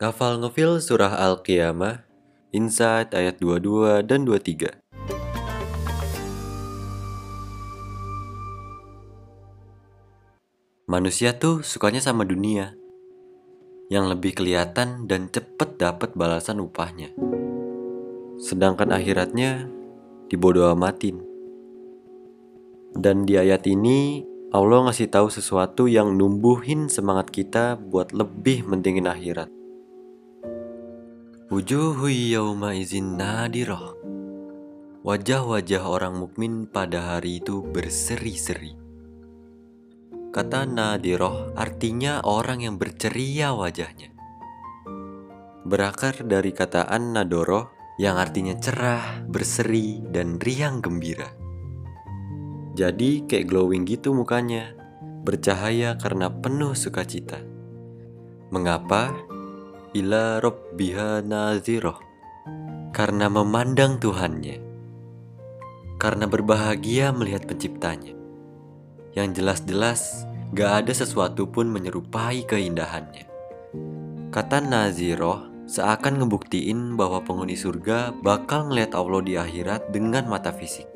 Ngafal ngefil surah Al-Qiyamah, Insight ayat 22 dan 23. Manusia tuh sukanya sama dunia, yang lebih kelihatan dan cepet dapat balasan upahnya. Sedangkan akhiratnya dibodoh amatin. Dan di ayat ini Allah ngasih tahu sesuatu yang numbuhin semangat kita buat lebih mentingin akhirat. Wujuhu yawma izin nadiroh. Wajah-wajah orang mukmin pada hari itu berseri-seri. Kata nadiroh artinya orang yang berceria wajahnya. Berakar dari kataan nadoroh yang artinya cerah, berseri, dan riang gembira. Jadi kayak glowing gitu mukanya, bercahaya karena penuh sukacita. Mengapa? Ila robbiha naziroh. Karena memandang Tuhannya. Karena berbahagia melihat penciptanya yang jelas-jelas gak ada sesuatu pun menyerupai keindahannya. Kata Naziroh seakan ngebuktiin bahwa penghuni surga bakal ngeliat Allah di akhirat dengan mata fisik.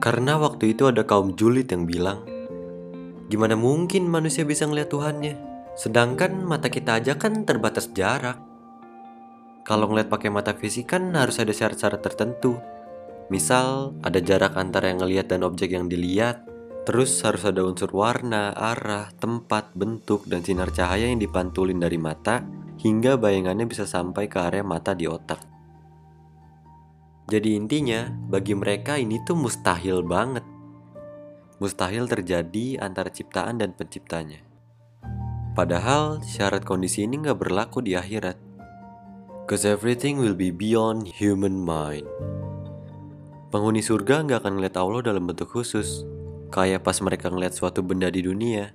Karena waktu itu ada kaum julid yang bilang, gimana mungkin manusia bisa ngeliat Tuhannya? Sedangkan mata kita aja kan terbatas jarak. Kalau ngeliat pakai mata fisik kan harus ada syarat-syarat tertentu. Misal, ada jarak antara yang ngeliat dan objek yang dilihat, Terus harus ada unsur warna, arah, tempat, bentuk, dan sinar cahaya yang dipantulin dari mata hingga bayangannya bisa sampai ke area mata di otak. Jadi intinya, bagi mereka ini tuh mustahil banget. Mustahil terjadi antara ciptaan dan penciptanya. Padahal syarat kondisi ini nggak berlaku di akhirat. Cause everything will be beyond human mind. Penghuni surga nggak akan ngeliat Allah dalam bentuk khusus, kayak pas mereka ngeliat suatu benda di dunia.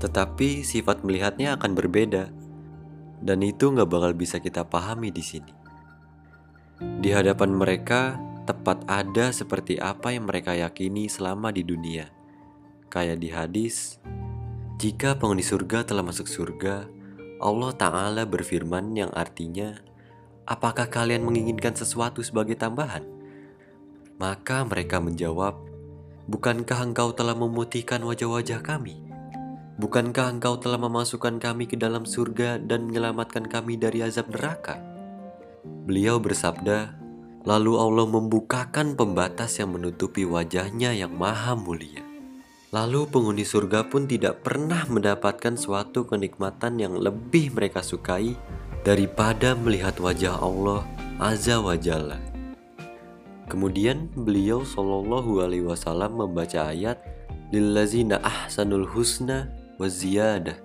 Tetapi sifat melihatnya akan berbeda, dan itu nggak bakal bisa kita pahami di sini. Di hadapan mereka, tepat ada seperti apa yang mereka yakini selama di dunia. Kayak di hadis, jika penghuni surga telah masuk surga, Allah Ta'ala berfirman yang artinya, Apakah kalian menginginkan sesuatu sebagai tambahan? Maka mereka menjawab, Bukankah engkau telah memutihkan wajah-wajah kami? Bukankah engkau telah memasukkan kami ke dalam surga dan menyelamatkan kami dari azab neraka? Beliau bersabda, lalu Allah membukakan pembatas yang menutupi wajahnya yang maha mulia. Lalu penghuni surga pun tidak pernah mendapatkan suatu kenikmatan yang lebih mereka sukai daripada melihat wajah Allah Azza wa Jalla. Kemudian beliau Shallallahu Alaihi Wasallam membaca ayat Lillazina ahsanul husna wa ziyadah.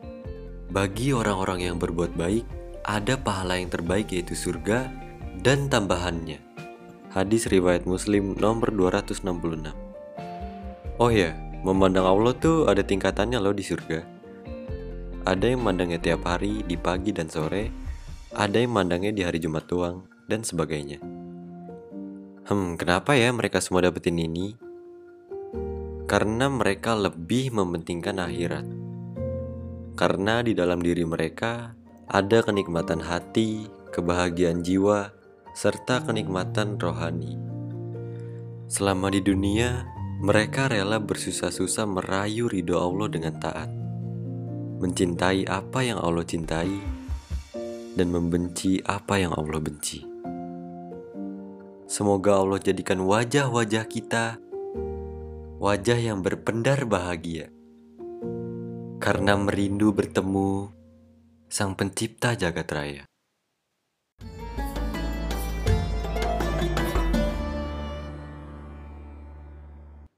Bagi orang-orang yang berbuat baik, ada pahala yang terbaik yaitu surga dan tambahannya. Hadis riwayat Muslim nomor 266. Oh ya, memandang Allah tuh ada tingkatannya loh di surga. Ada yang mandangnya tiap hari di pagi dan sore, ada yang mandangnya di hari Jumat tuang, dan sebagainya. Hmm, kenapa ya mereka semua dapetin ini? Karena mereka lebih mementingkan akhirat. Karena di dalam diri mereka ada kenikmatan hati, kebahagiaan jiwa, serta kenikmatan rohani. Selama di dunia, mereka rela bersusah-susah merayu ridho Allah dengan taat. Mencintai apa yang Allah cintai, dan membenci apa yang Allah benci. Semoga Allah jadikan wajah-wajah kita wajah yang berpendar bahagia. Karena merindu bertemu Sang Pencipta jagat raya.